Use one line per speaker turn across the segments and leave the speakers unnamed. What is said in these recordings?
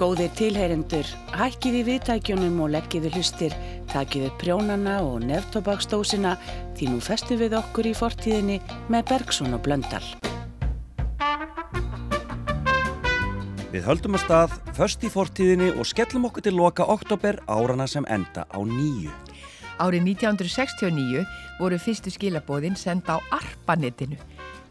Góðir tilheyrendur, hækkið í viðtækjunum og leggiði hlustir, takiði prjónana og neftobaksdósina því nú festu við okkur í fortíðinni með Bergson og Blöndal.
Við höldum að stað, först í fortíðinni og skellum okkur til loka oktober árana sem enda á nýju.
Árið 1969 voru fyrstu skilabóðin senda á ARPANETinu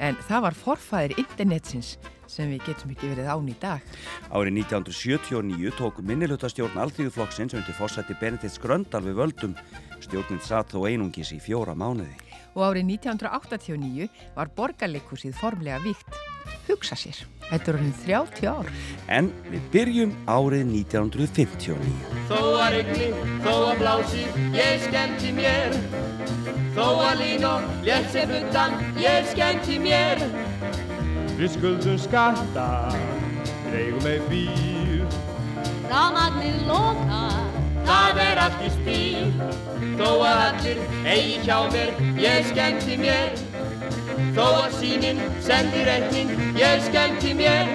en það var forfæðir internetsins sem við getum ekki verið án í dag.
Árið 1979 tók minnilutastjórn Alþýðuflokksins undir fórsætti Benedikts Gröndal við völdum. Stjórnin satt þó einungis í fjóra mánuði.
Og árið 1989 var borgarleikusið formlega víkt. Hugsa sér, þetta er orðin 30 ár.
En við byrjum árið 1959.
Þó að regni, þó að blási, ég skemmti mér. Þó að lín og létt sem utan, ég skemmti mér. Við skuldum skatta, dreigum með bíl.
Ramagnir lokar,
það er allt í stíl. Þó að allir eigi hjá mér, ég skemmti mér. Þó að síminn sendir reikning, ég skemmti mér.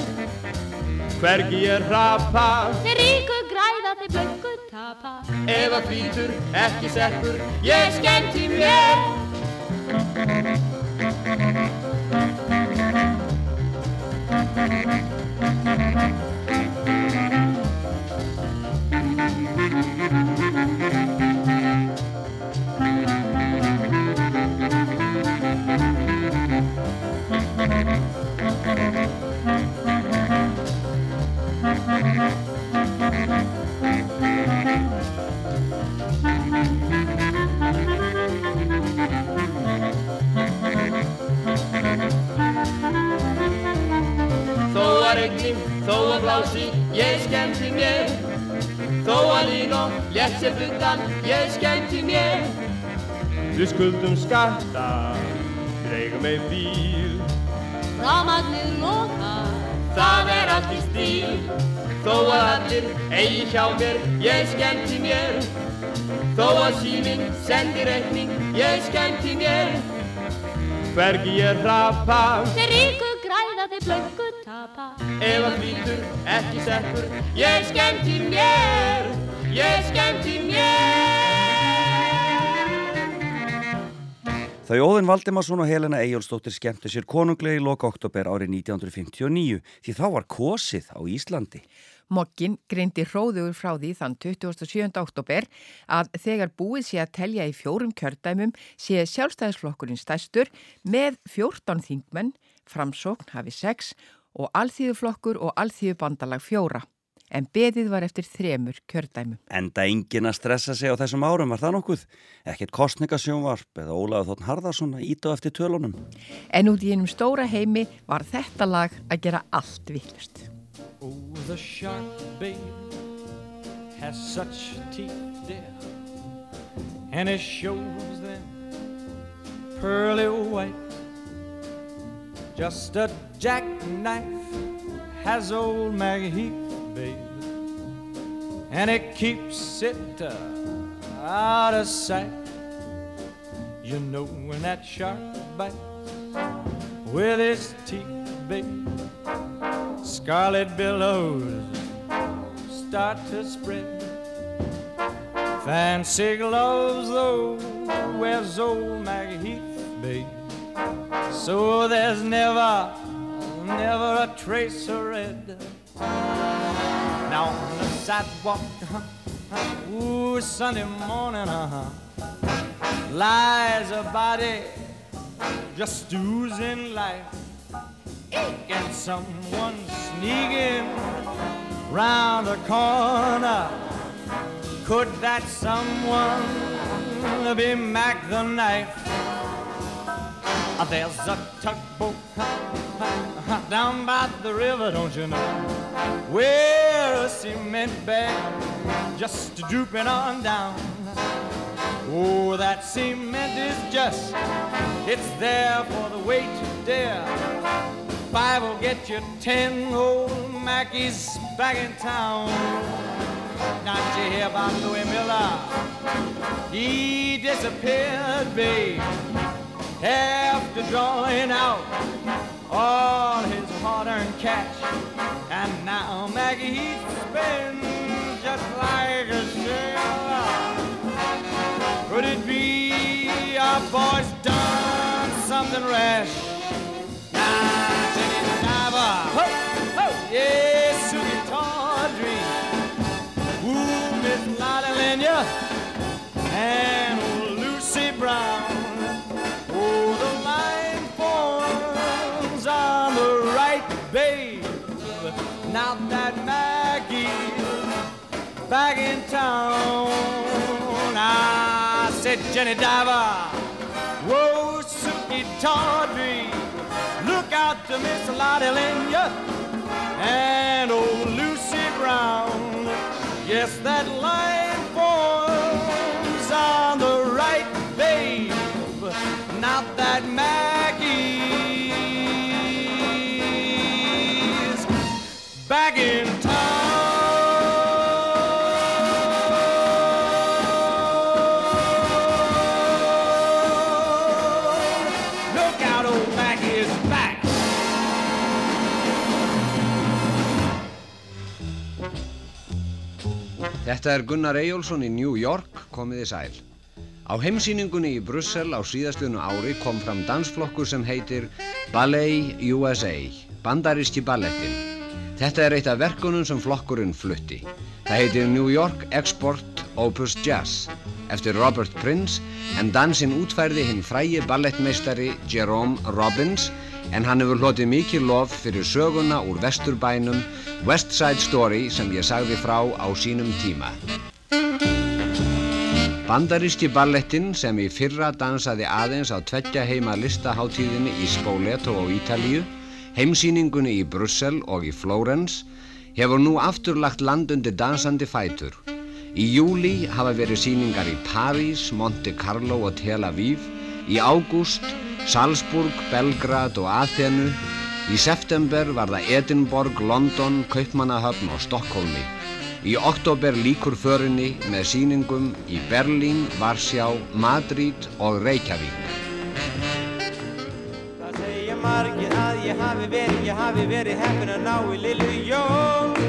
Hvergi ég rapa,
þeir ríku græða, þeir blöggu tapa.
Ef að hvítur ekki sekkur, ég skemmti mér. Blási, ég skemmti mér. Þó að lín og létt sér hlutan, ég skemmti mér. Við skuldum skatta, dreigum með bíl.
Ramagnir lokar,
það er allt í stíl. Þó að allir eigi hjá mér, ég skemmti mér. Þó að síminn sendir reikning, ég skemmti mér. Hvergi ég rapa
Þeir ríku græða, þeir blöggu tapa
Ef að hvítur ekki sekkur Ég skemmti mér Ég skemmti mér
Þau Óðinn Valdimarsson og Helena Eyjólfsdóttir skemmtu sér konunglegi í loka oktober árið 1959 því þá var kosið á Íslandi.
Mokkin greindi hróðugur frá því þann 27. oktober að þegar búið sé að telja í fjórum kjördæmum sé sjálfstæðisflokkurinn stærstur með 14 þingmenn, framsókn hafi 6 og alþýðuflokkur og alþýðubandalag fjóra. En beðið var eftir þremur kjördæmum.
Enda engin að stressa sig á þessum árum, var það nokkuð? Ekkert kostningasjónvarp eða Ólaður Þórn Harðarsson að íta eftir tölunum.
En út í einum stóra heimi var þetta lag að gera allt villust.
Oh, the shark babe has such teeth, dear, and it shows them pearly white. Just a jackknife has old Maggie Heath, babe, and it keeps it uh, out of sight. You know when that shark bites with his teeth, babe, scarlet billows start to spread. Fancy gloves, though, wears old Maggie Heath, babe. So there's never, never a trace of red. Now on the sidewalk, ooh, Sunday morning, uh-huh, lies a body just oozing life. And someone sneaking round the corner. Could that someone be Mac the knife? Uh, There's a tugboat down by the river, don't you know? Where a cement bag just drooping on down. Oh, that cement is just, it's there for the weight to dare. Five will get you ten old Mackies back in town. Not you hear about Louis Miller? He disappeared, babe after drawing out all his hard-earned cash. And now Maggie spins
just like a sailor. Could it be our boy's done something rash? Nah, take it, diver. Ho, ho, yeah, Suki Tawdry. Ooh, Miss Lotta Lenya and Lucy Brown. Babe. Now that Maggie's back in town, I said, Jenny Diver, whoa, Suki Tawdry, look out to Miss Lottie Lenya and old Lucy Brown. Yes, that line forms on the right, babe. Not that Maggie's
Þetta er Gunnar Eyjólfsson í New York, komiði sæl. Á heimsýningunni í Brussel á síðastunum ári kom fram dansflokkur sem heitir Ballet USA, bandaríski ballettin. Þetta er eitt af verkunum sem flokkurinn flutti. Það heitir New York Export Opus Jazz eftir Robert Prince en dansinn útfærði hinn frægi ballettmeistari Jerome Robbins en hann hefur hlotið mikið lof fyrir söguna úr vesturbænum West Side Story sem ég sagði frá á sínum tíma. Bandaríski ballettin sem í fyrra dansaði aðeins á tveggja heima listaháttíðinni í Spoleto á Ítalíu, heimsýningunni í Brussel og í Flórens, hefur nú afturlagt landundi dansandi fætur. Í júli hafa verið sýningar í París, Monte Carlo og Tel Aviv, í ágúst, Salzburg, Belgrad og Athenu, í september var það Edinborg, London, Kaupmannahöfn og Stokkólmi. Í oktober líkur förinni með sýningum í Berlín, Varsjá, Madrid og Reykjavík.
Það segja margir að ég hafi verið, ég hafi verið heppin að ná í Lillu Jón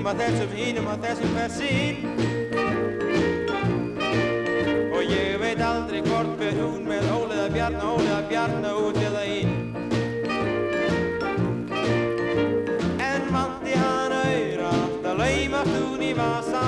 hinum að þessum, hinum að þessum hver sín. Og ég veit aldrei hvort hver hún með óleða bjarna, óleða bjarna út eða inn. En vandi hann auðra alltaf laumast hún í vasa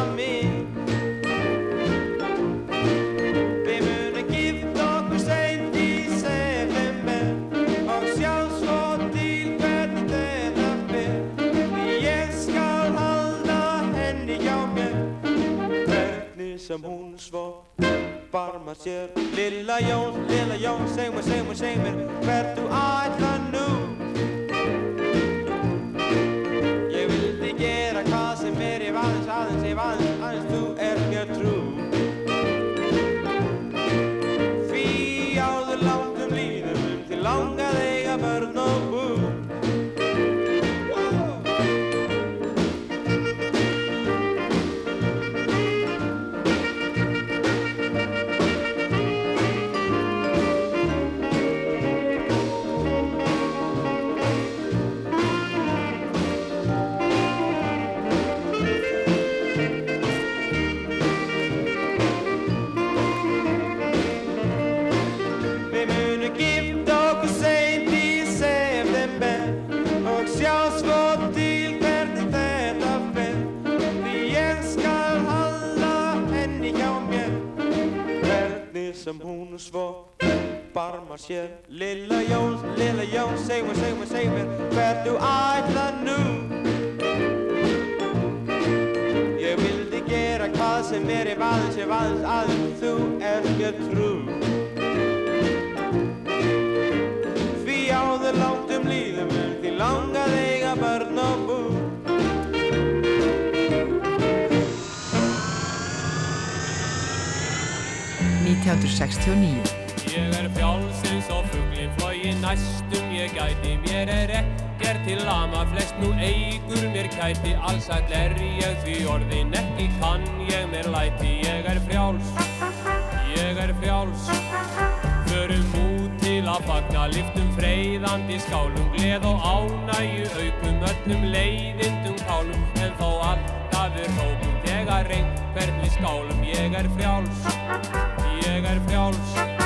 sem hún svo barmar sér. Lilla Jóns, Lilla Jóns, seg mér, seg mér, seg mér Hvert þú ætla nú? Ég vildi gera hvað sem er Ef aðeins, aðeins, ef aðeins, aðeins Þú er mér trú sem hún svo barmar sér. Lilla Jóns, Lilla Jóns, seg mér, seg mér, seg mér. Hvert þú
–1969.
Ég er fjálsins og fuglinn flói næstum ég gæti mér er ekkert til lama flest nú eigur mér kæti allsall er ég því orðin ekki kann ég mér læti ég er frjáls ég er frjáls förum út til að fagna liftum freyðandi skálum gleð og ánægju aukum öllum leiðindum kálum en þó alltaf er hópum þegar einhvern við skálum ég er frjáls ég er frjáls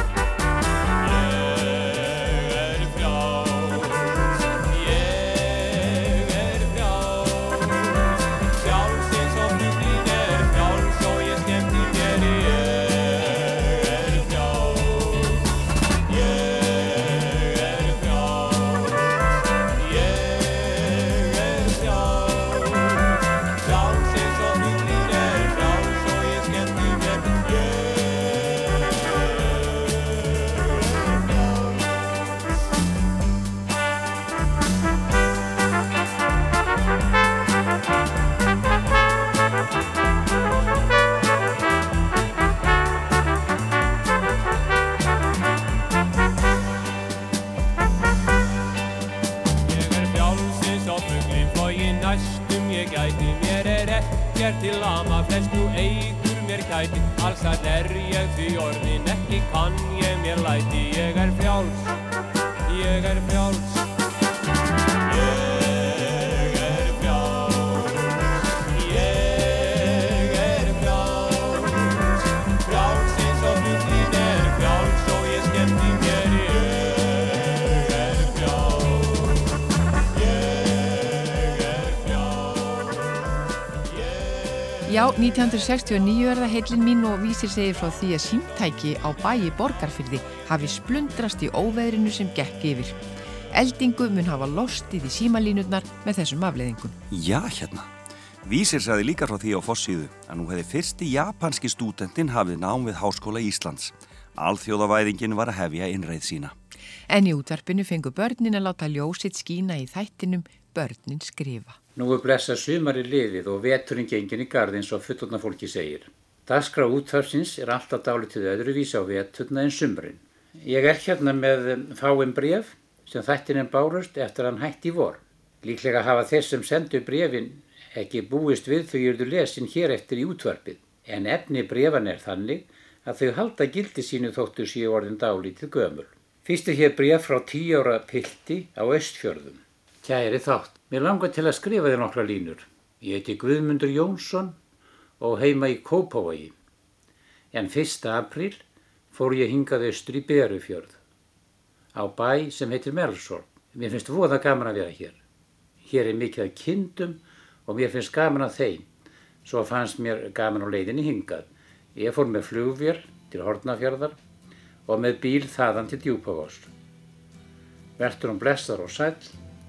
1969 er það heilin mín og vísir segir frá því að símtæki á bæi borgarfyrði hafi splundrast í óveðrinu sem gekk yfir. Eldingu mun hafa lostið í símalínurnar með þessum afleðingum.
Já, hérna. Vísir sagði líka frá því á fossíðu að nú hefði fyrsti japanski stúdendin hafið nám við Háskóla Íslands. Alþjóðavæðingin var að hefja innreið sína.
En í útvarpinu fengu börnin að láta ljósitt skína í þættinum Börnin skrifa.
Nú er blessa sumari liðið og veturinn gengin í gard eins og fullorna fólki segir. Daskra útþarsins er alltaf dálitið öðruvísi á veturna en sumrin. Ég er hérna með fáinn bref sem þættin en bárust eftir hann hætti í vor. Líklega hafa þeir sem sendu brefin ekki búist við þau eruðu lesin hér eftir í útvarpið. En efni brefan er þannig að þau halda gildi sínu þóttu síu orðin dálítið gömul. Fyrst er hér bref frá tíu ára pilti á Östfjörðum. Kæri þátt. Mér langar til að skrifa þér nokkra línur. Ég heiti Guðmundur Jónsson og heima í Kópavogi. En 1. apríl fór ég hingað austur í Berufjörð á bæ sem heitir Melssorg. Mér finnst voða gaman að vera hér. Hér er mikið að kindum og mér finnst gaman að þeim. Svo fannst mér gaman á leiðinni hingað. Ég fór með flugvér til Hortnafjörðar og með bíl þaðan til Djúpavós. Vertur hún blessar og sæl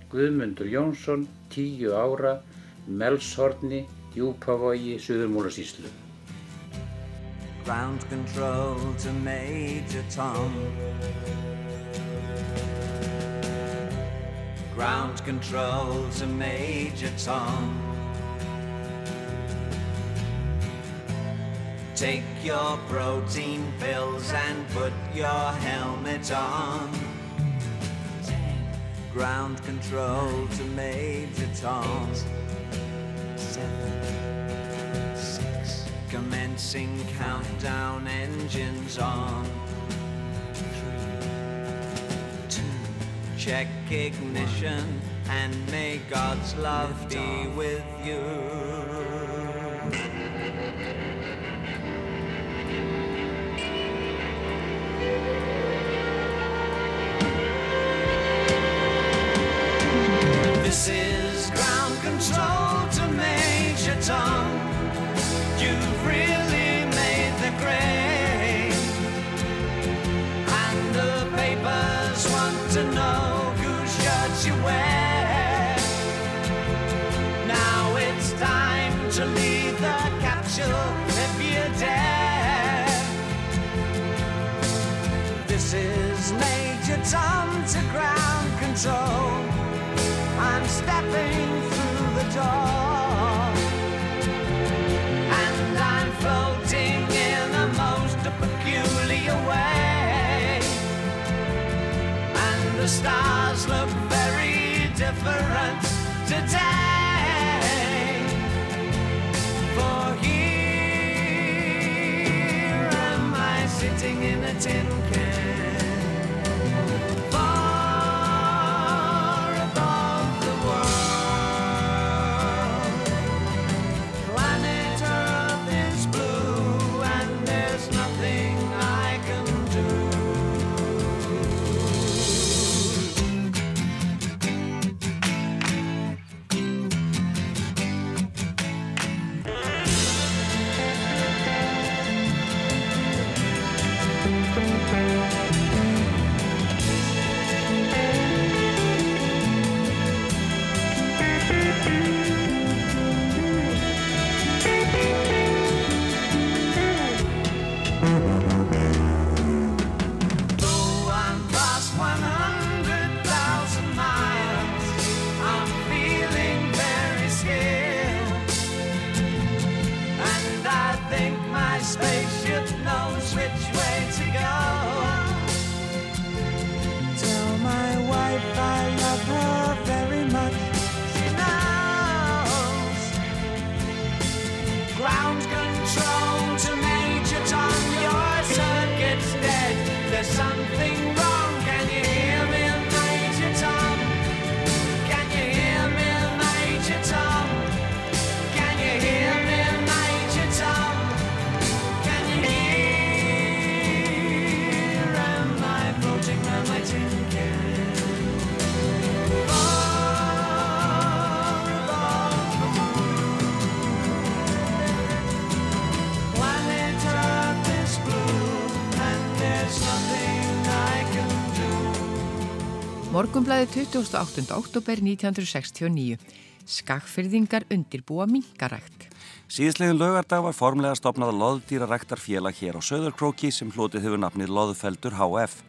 Guðmundur Jónsson, 10 ára, Melshorni, Djúpavogi, Suðurmúlasíslu.
Ground control to Major Tom. Ground control to Major Tom. Take your protein pills and put your helmet on. Ground control to Major Tom. Seven, six. Commencing countdown engines on. Three, two. Check ignition and may God's love be with you. Control. I'm stepping through the door And I'm floating in a most peculiar way And the stars look very difference today. For here am I sitting in a tin can.
Morgumblæði 28. oktober 1969. Skagfyrðingar undirbúa minkarækt.
Síðslegin lögardag var formlega stopnað loðdýraræktarfélag hér á Söðurkróki sem hlotið hefur nafnið Loðfeldur HF.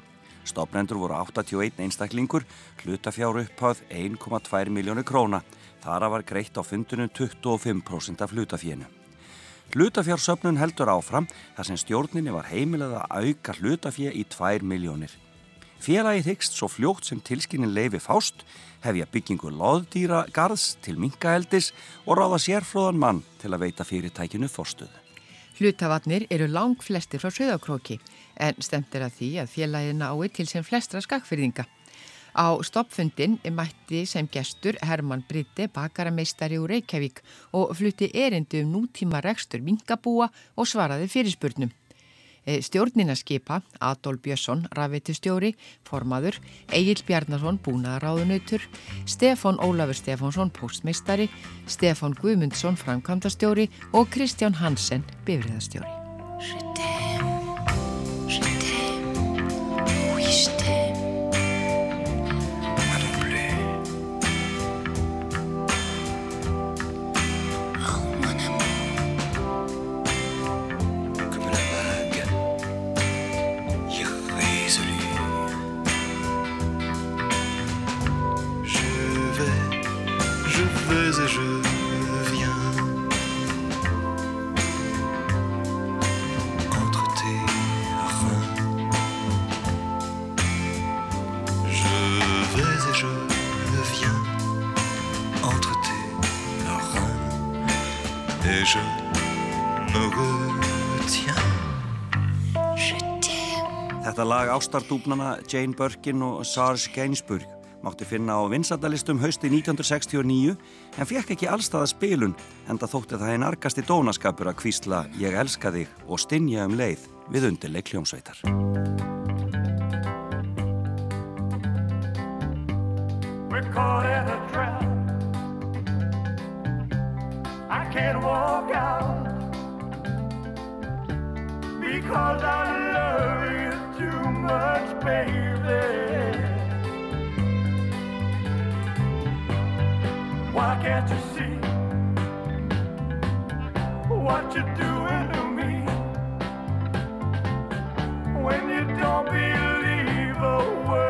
Stopnendur voru 81 einstaklingur, hlutafjár upphað 1,2 miljónu króna. Þara var greitt á fundunum 25% af hlutafjénu. Hlutafjársöfnun heldur áfram þar sem stjórninni var heimilað að auka hlutafjö í 2 miljónir. Félagi hyggst svo fljótt sem tilskynnin leifi fást, hefja byggingu loðdýra garðs til minkaeldis og ráða sérfróðan mann til að veita fyrirtækinu fórstuð.
Hlutavatnir eru lang flestir frá Söðakróki en stemt er að því að félagið nái til sem flestra skagfyrðinga. Á stoppfundin mætti sem gestur Herman Britte bakarameistari úr Reykjavík og flutti erindu um nútíma rekstur minkabúa og svaraði fyrirspurnum. Eh, Stjórnina skipa Adolf Björnsson, rafveitustjóri, formaður, Egil Bjarnason, búnaðaráðunautur, Stefán Ólafur Stefánsson, postmeistari, Stefán Guðmundsson, framkvæmdastjóri og Kristján Hansen, bifriðastjóri.
Lag ástardúbnana Jane Birkin og Sarge Gainsbourg mátti finna á vinsaldalistum hausti 1969 en fekk ekki allstaða spilun en það þótti það einn argasti dónaskapur að kvísla Ég elska þig og stinja um leið við undirleik hljómsveitar.
We're caught in a trap. I can't walk out because I love you much, baby. Why can't you see what you're doing to me when you don't believe a word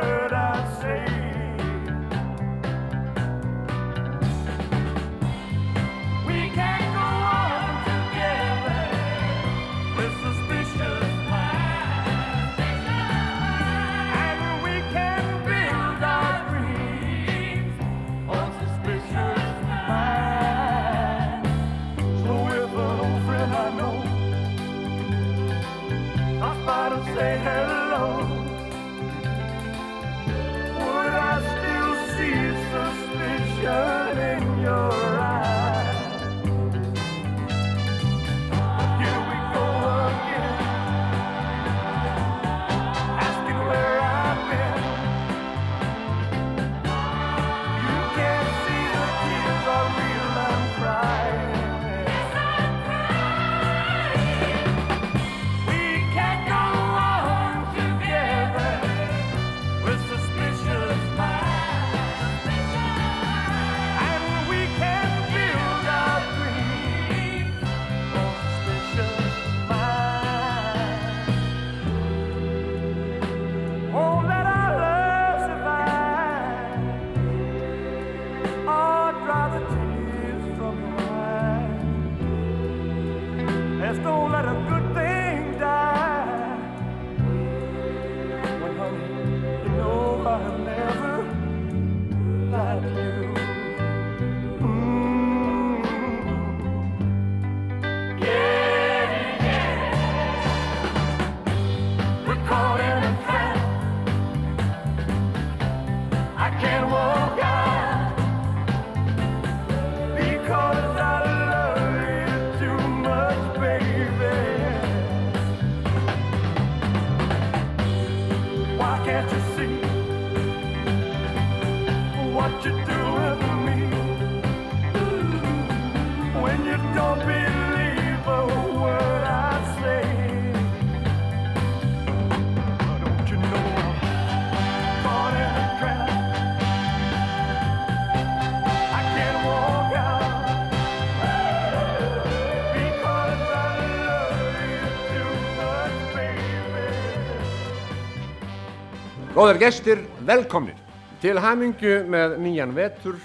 Góðar gestir, velkomnir til hamingju með nýjan vetur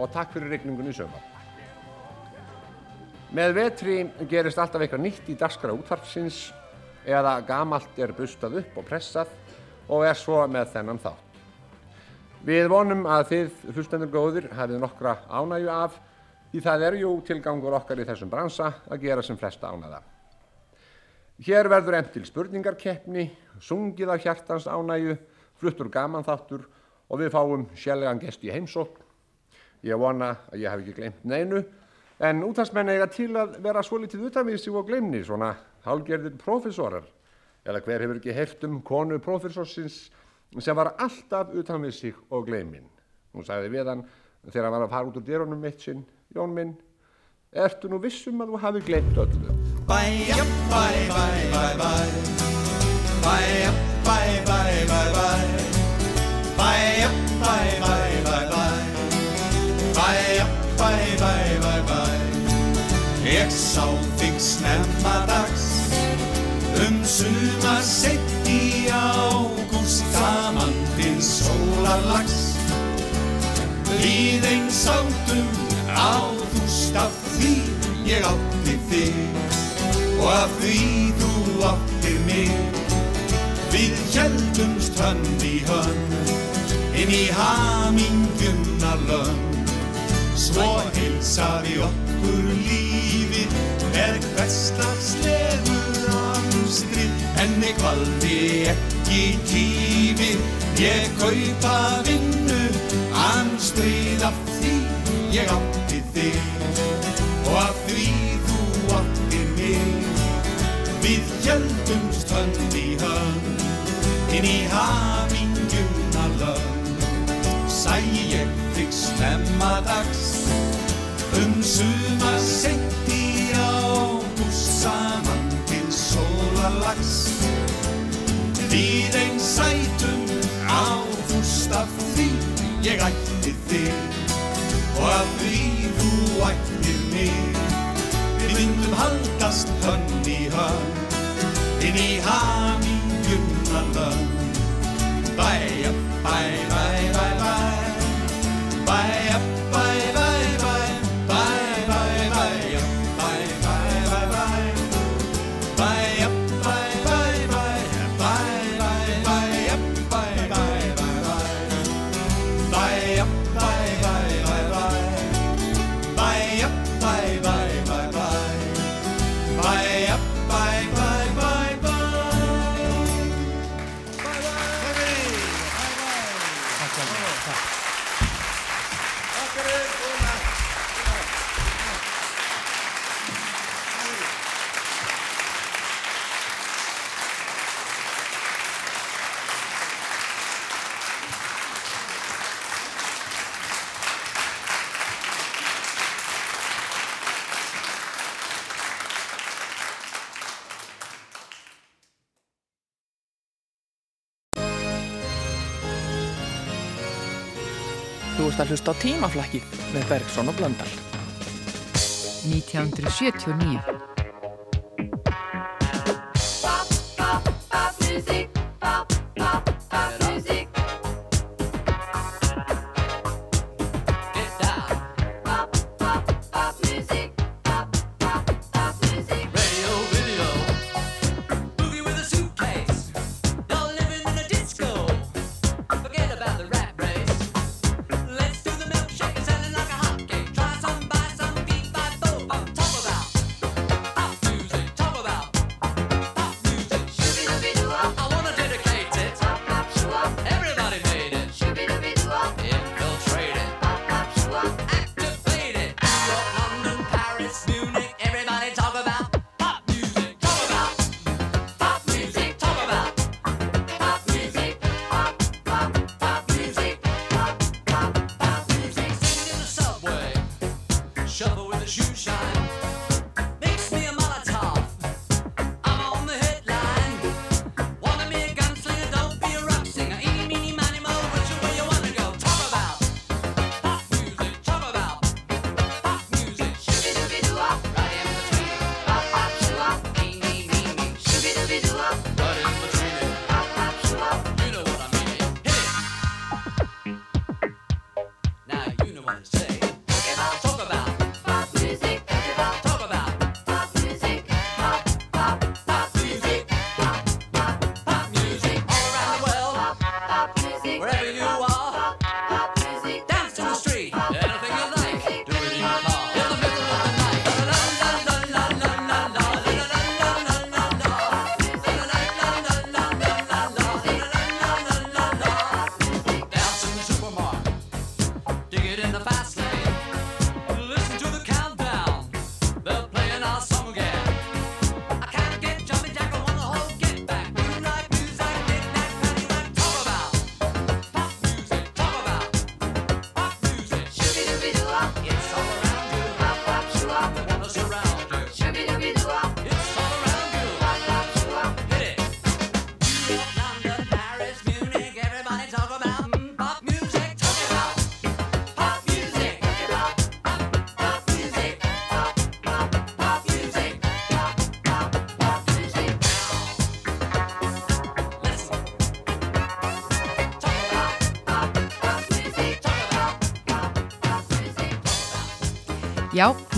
og takk fyrir regningun í sömar. Með vetri gerist alltaf eitthvað nýtt í dagskara útvarpsins eða gamalt er bustað upp og pressað og er svo með þennan þátt. Við vonum að þið hlustendur góðir hafið nokkra ánægju af því það er jú tilgangur okkar í þessum bransa að gera sem flesta ánæða. Hér verður emt til spurningarkeppni, sungið af hjartans ánægju, fluttur gaman þáttur og við fáum sjálflegan gest í heimsókn. Ég vona að ég hef ekki glemt neinu, en útastmenn eiga til að vera svolítið utanvísi og glemni, svona hálgerðir prófessorar. Eða hver hefur ekki heyrt um konu prófessorsins sem var alltaf utanvísi og glemin. Hún sagði við hann þegar hann var að fara út úr dyrunum eitt sinn, Jón minn, ertu nú vissum að þú hafi glemt öllu?
Bye, bye, bye, bye, bye. Bye, bye, bye, bye, bye. Bye, bye, bye, bye, bye. Bye, bye, bye, bye, bye. Ég sá þig snemma dags um sumar sett í ágúst saman til sólarlags. Við einn sátum á þúst af því ég átti þig og af því þú áttir mig. Við heldumst hönd í hönd inn í hamingjunar lönd. Svo heilsaði okkur lífið með hverslagslegu amstri. Henni kvaldi ekki tífið, ég kaupa vinnu, amstrið af því ég átti þig og af því þú áttir mig. Við heldumst hönd í hönd inn í hamingjuna lönd. Sæ ég þig snemma dags um sumar sent í ágúst saman til sólarlags. Við einn sætum á fúst af því ég ætti þig og af því þú ættir mig. Við myndum haldast hönn í hönn inn í hamingjuna lönd. Bæja, bæ, bæ, bæ, bæ. Bæja, bæ, bæ,
ert að hlusta á tímaflakkið með Bergson og Blöndal.
1979.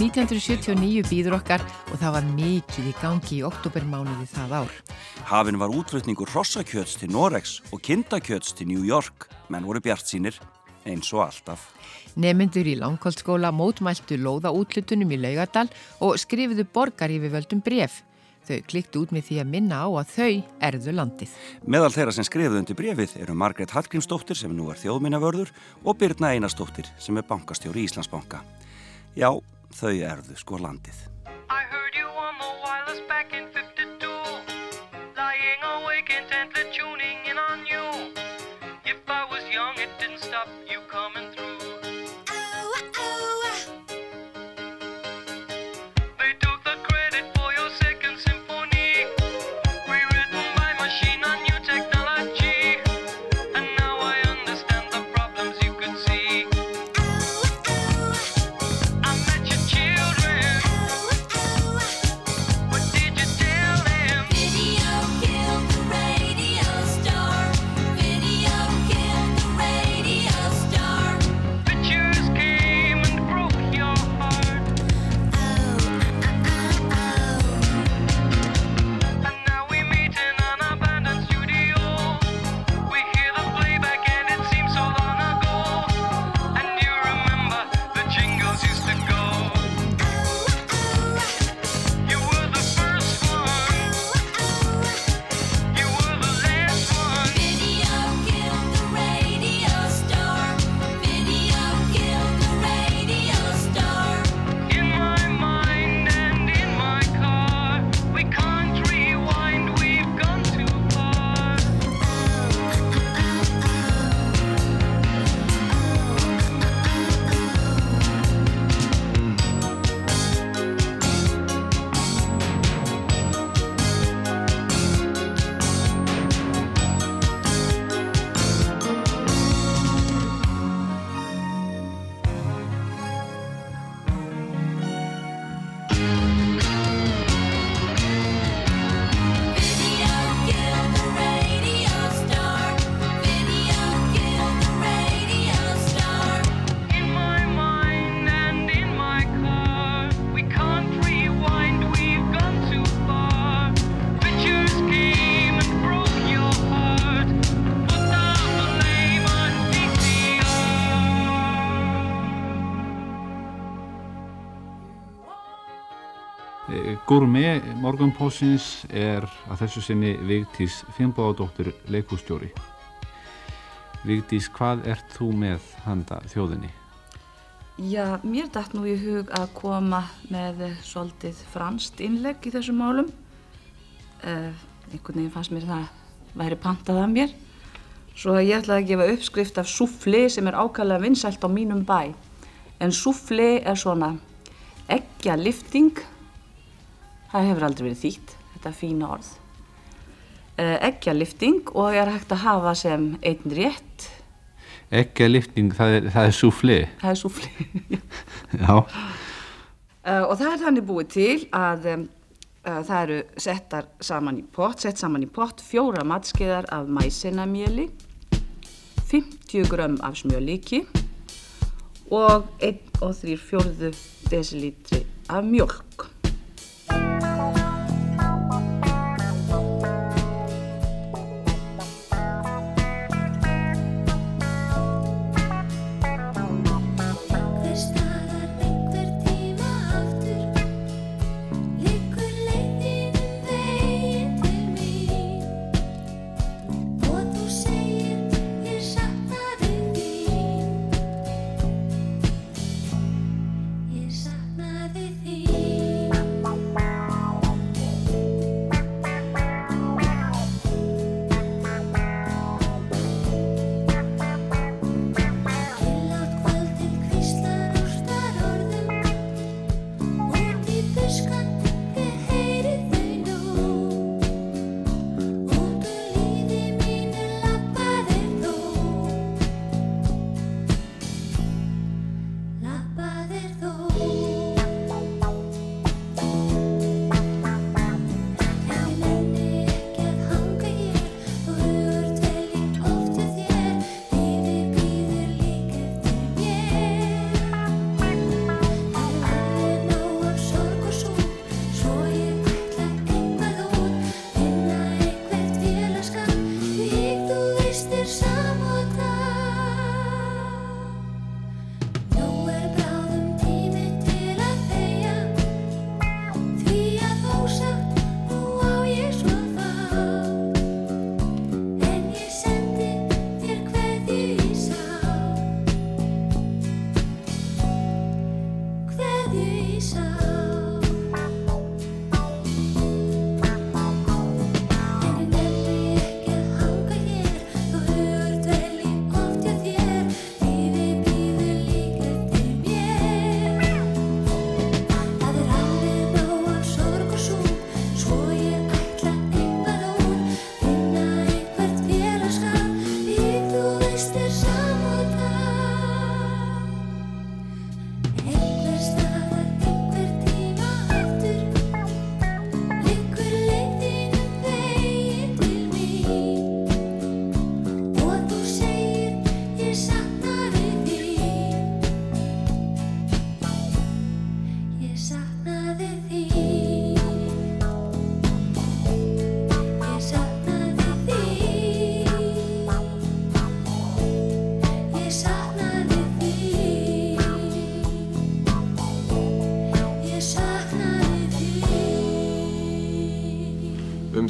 1979 býður okkar og það var mikið í gangi í oktobermánuði það ár.
Hafin var útflutningur rossakjöts til Norex og kindakjöts til New York, menn voru bjart sínir, eins og alltaf.
Nemyndur í langkvöldskóla mótmæltu lóða útlutunum í Laugadal og skrifuðu borgar yfir völdum bref. Þau kliktu út með því að minna á að þau erðu landið.
Meðal þeirra sem skrifuðu undir brefið eru Margrét Hallgrímsdóttir sem nú er þjóðminnavörður og Birna Einarsdóttir sem er bankastjóri í Íslandsbanka. Já, þau erðu sko landið.
I
Gúrmi morgunpósins er að þessu sinni Vigtís Finnbóðadóttir leikústjóri. Vigtís, hvað ert þú með handa þjóðinni?
Já, mér dætt nú í hug að koma með svolítið franst innlegg í þessum málum. Uh, einhvern veginn fannst mér það væri pantað af mér. Svo að ég ætlaði að gefa uppskrift af súfli sem er ákvæmlega vinsælt á mínum bæ. En súfli er svona eggja lifting. Það hefur aldrei verið þýtt, þetta fína orð. Uh, eggja lifting og er hægt að hafa sem einn rétt.
Ekki lifting, það er, súfli.
Það er súfli.
Já.
Uh, og það er þannig búið til að um, uh, það eru settar saman í pott, sett saman í pott fjóra matskeiðar af mæsinamjöli, 50 grömm af smjölíki og 1 og 3 fjórðu desilítri af mjölk.
Hver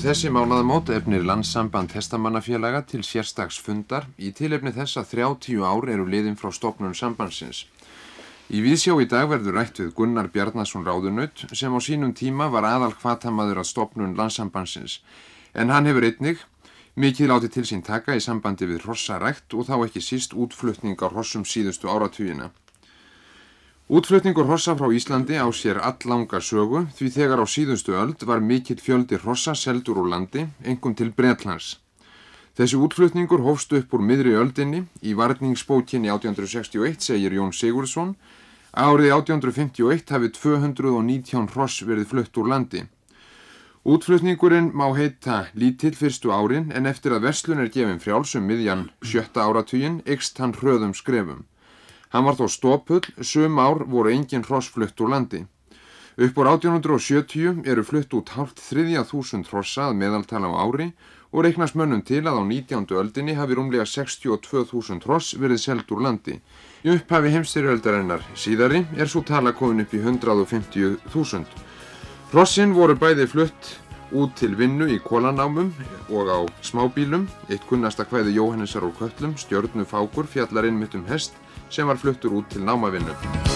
þessi mánaðamót efnir landssamband hestamannafélaga til sérstags fundar í tilefni þess að 30 ár eru liðin frá stopnun sambandsins. Í viðsjá í dag verður rætt við Gunnar Bjarnason Ráðunaut sem á sínum tíma var aðal hvatamaður að stopnun landsambandsins en hann hefur einnig mikið látið til sín taka í sambandi við hrossarækt og þá ekki síst útflutning á hrossum síðustu áratugina. Útflutningur hossa frá Íslandi á sér alllanga sögu því þegar á síðustu öld var mikill fjöldi hossa seldur úr landi, engum til Bretlands. Þessi útflutningur hófst upp úr miðri öldinni í varningsbókinni 1861 segir Jón Sigurðsson Árið 1851 hafi 219 hross verið flutt úr landi. Útflutningurinn má heita lítill fyrstu árin en eftir að verslun er gefin frjálsum miðjan sjötta áratugin ykst hann hröðum skrefum. Hann var þó stopull, sum ár voru engin hross flutt úr landi. Upp úr 1870 eru flutt út hálft þriðja þúsund hrossa að meðaltala á ári og reiknast mönnum til að á 19. öldinni hafi rúmlega 62.000 hross verið seld úr landi. Í upphafi heimstyrjöldarinnar síðari er svo tala komin upp í 150.000. Hrossin voru bæði flutt út til vinnu í kólanámum og á smábílum. Eitt kunnasta hvæði Jóhannesar úr köllum, stjörnu fákur, fjallar inn mitt um hest sem var fluttur út til námavinnu.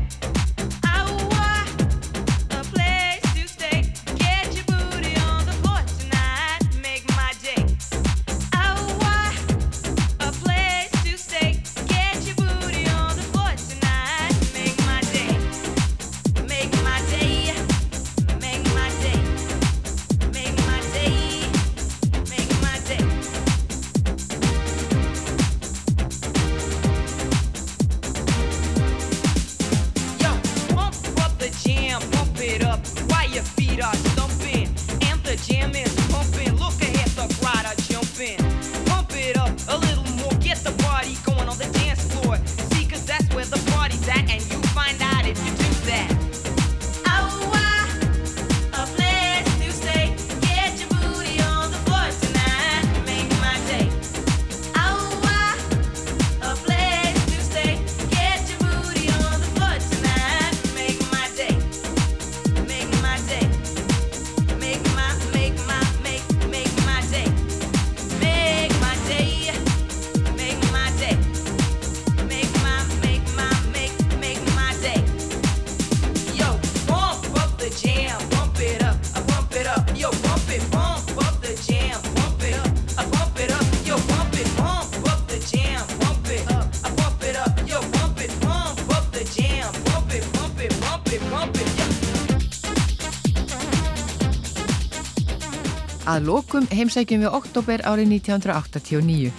Að lokum heimsækjum við oktober árið 1989.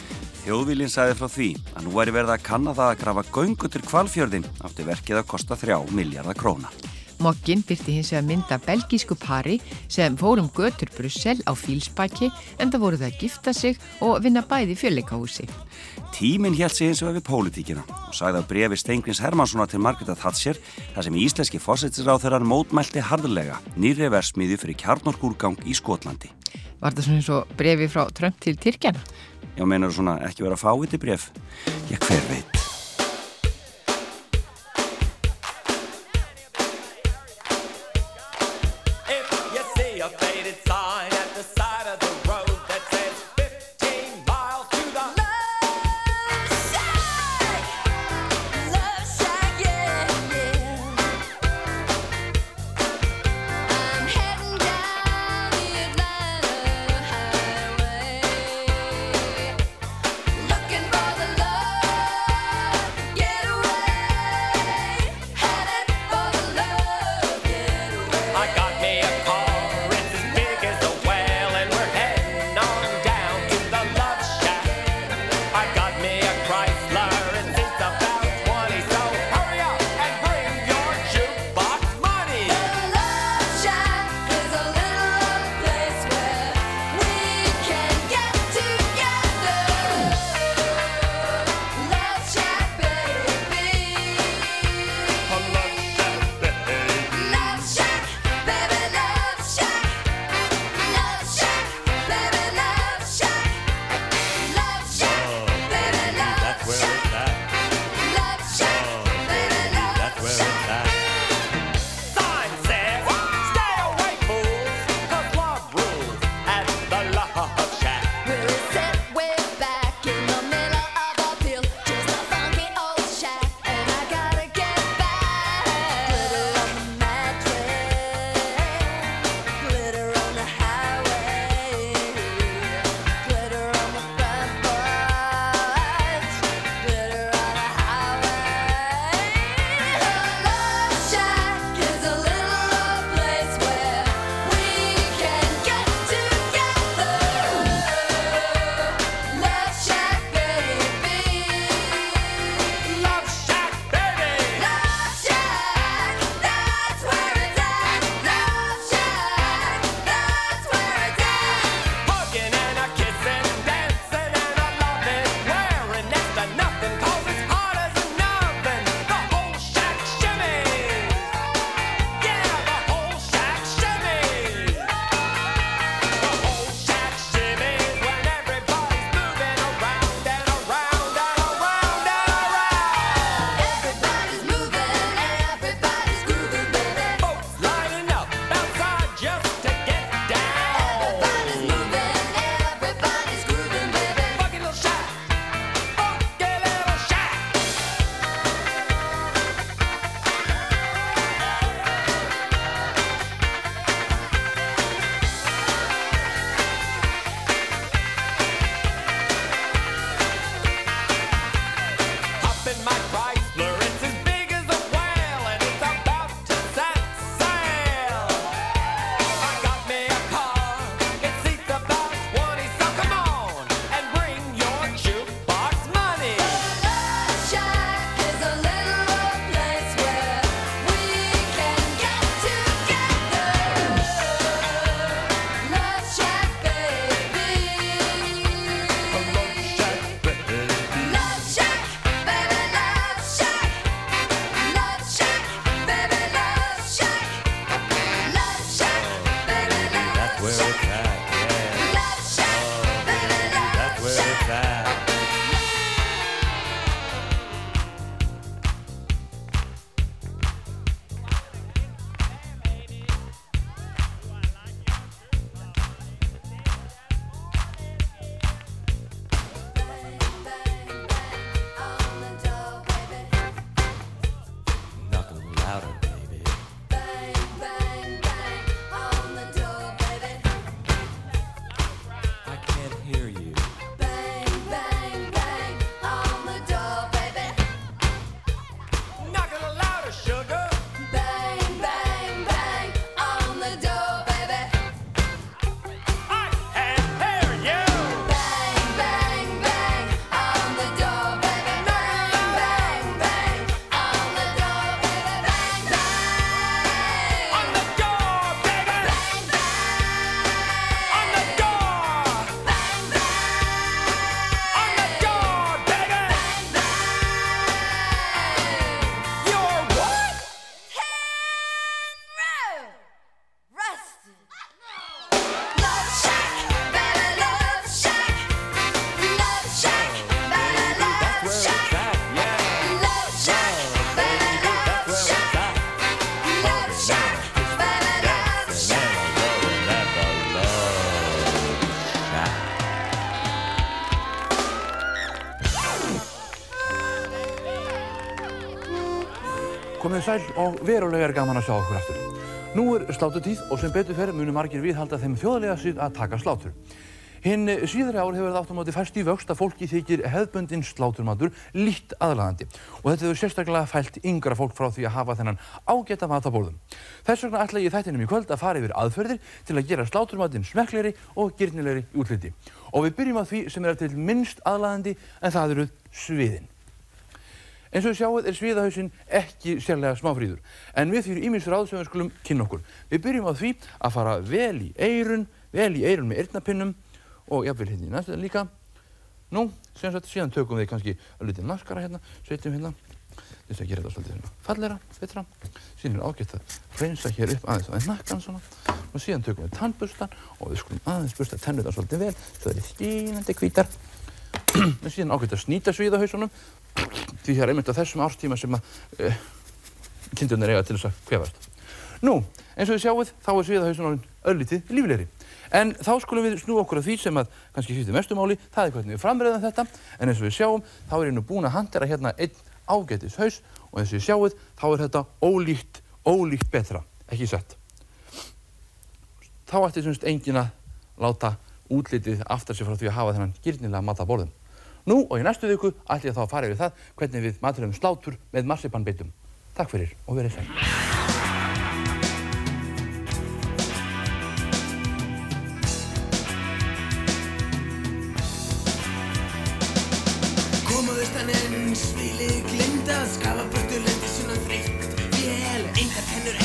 Þjóðvílinn sagði frá því að nú væri verið að kanna það að grafa göngu til kvalfjörðin átti verkið að kosta 3 miljardar króna.
Mokkin byrti hins vegar mynda belgísku pari sem fórum götur Brussel á fílsbaki en það voru það að gifta sig og vinna bæði fjölleikahúsi.
Tíminn held sig eins og við pólitíkina og sagði að brefi Steingrins Hermanssona til Margreta Thatcher þar sem íslenski fósættisráþurar mótmælti harðlega nýri versmiði fyrir kjarnorkúrgang í Skotlandi.
Var það svona eins og brefi frá Trump til Tyrkjana?
Já, meinar svona ekki vera fáviti bref? Já, hver veit?
Sæl og verulega er gaman að sjá okkur aftur. Nú er slátutíð og sem betur fer munu margir viðhalda þeim þjóðlega síð að taka slátur. Hinn síðari ár hefur það átt á móti fæst í vöxt að fólki þykir hefðbundin sláturmatur lítt aðlagandi og þetta hefur sérstaklega fælt yngra fólk frá því að hafa þennan ágæta mat á borðum. Þess vegna ætla ég þættinum í kvöld að fara yfir aðferðir til að gera sláturmatinn smekklegri og gyrnilegri í útliti. Og við byrjum á því sem er til minnst aðlagandi en það eru sviðin. Eins og sjáuð er sviðahausinn ekki sérlega smáfríður, en við fyrir sem við skulum kynna okkur. Við byrjum á því að fara vel í eirun, vel í eirun með eyrnapinnum og jafnvel hérna í næstu líka. Nú, sem sagt, síðan tökum við kannski að lítið maskara hérna, setjum hérna, þess að gera þetta svolítið hérna falleira, betra. Síðan er ágætt að hreinsa hér upp aðeins aðeins nakkan svona og síðan tökum við tannbustan og við skulum aðeins busta tennurnar svolítið vel, svo það er stínandi hvítar. En síðan ágætt að snýta sviðahausunum því það er einmitt á þessum árstíma sem að uh, kindurnar eiga til þess að kvefast. Nú, eins og þið sjáuð, þá er sviðahausun orðin öllítið líflegri. En þá skulum við snú okkur að því sem að kannski skiptir mestu máli, það er hvernig við framræðum þetta, en eins og við sjáum, þá er ég nú búinn að handera hérna einn ágætis haus og eins og þið sjáuð, þá er þetta ólíkt, ólíkt betra, ekki sett. Þá ætti semst engin að láta útlitið aftar sig frá því að hafa þennan gyrnilega mat á borðum. Nú og í næstu viku ætlum ég þá að fara yfir það hvernig við maturum slátur með marsipanbeitum. Takk fyrir og verið sæl.
Lendi svona þreytt Vél, engar tennur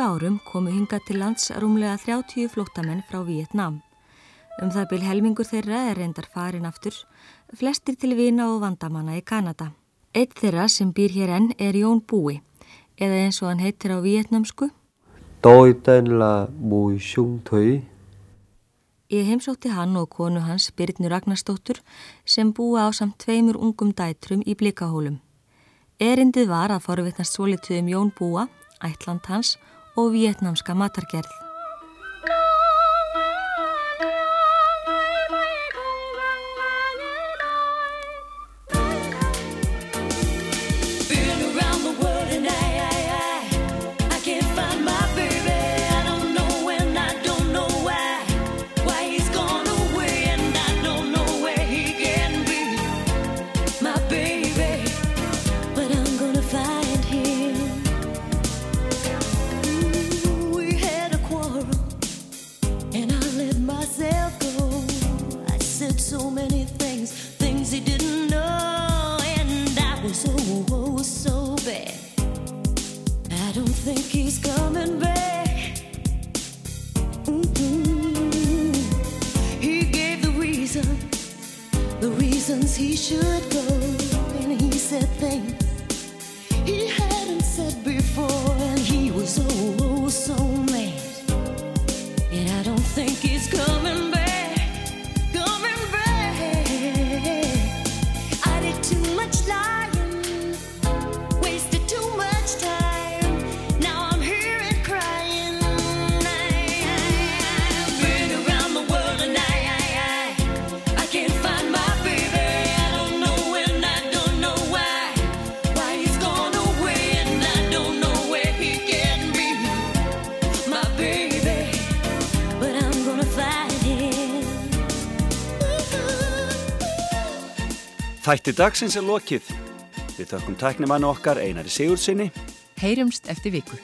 árum komu hinga til lands rúmlega 30 flóttamenn frá Vietnam. Um það byl helmingur þeirra er reyndar farin aftur, flestir til vina og vandamanna í Kanada. Eitt þeirra sem býr hér enn er Jón Búi, eða eins og hann heitir á vietnamsku.
Tôi tên là Bùi Xuân Thủy.
Ég heimsótti hann og konu hans Byrnu Ragnarstóttur sem búa á samt tveimur ungum dætrum í blikahólum. Erindið var að forvitnast svolítið um Jón Búa, ætland hans og vietnamska matargerð.
Þætti dagsins er lokið. Við þökkum tæknimannu okkar Einari Sigurðsynni.
Heyrumst eftir viku.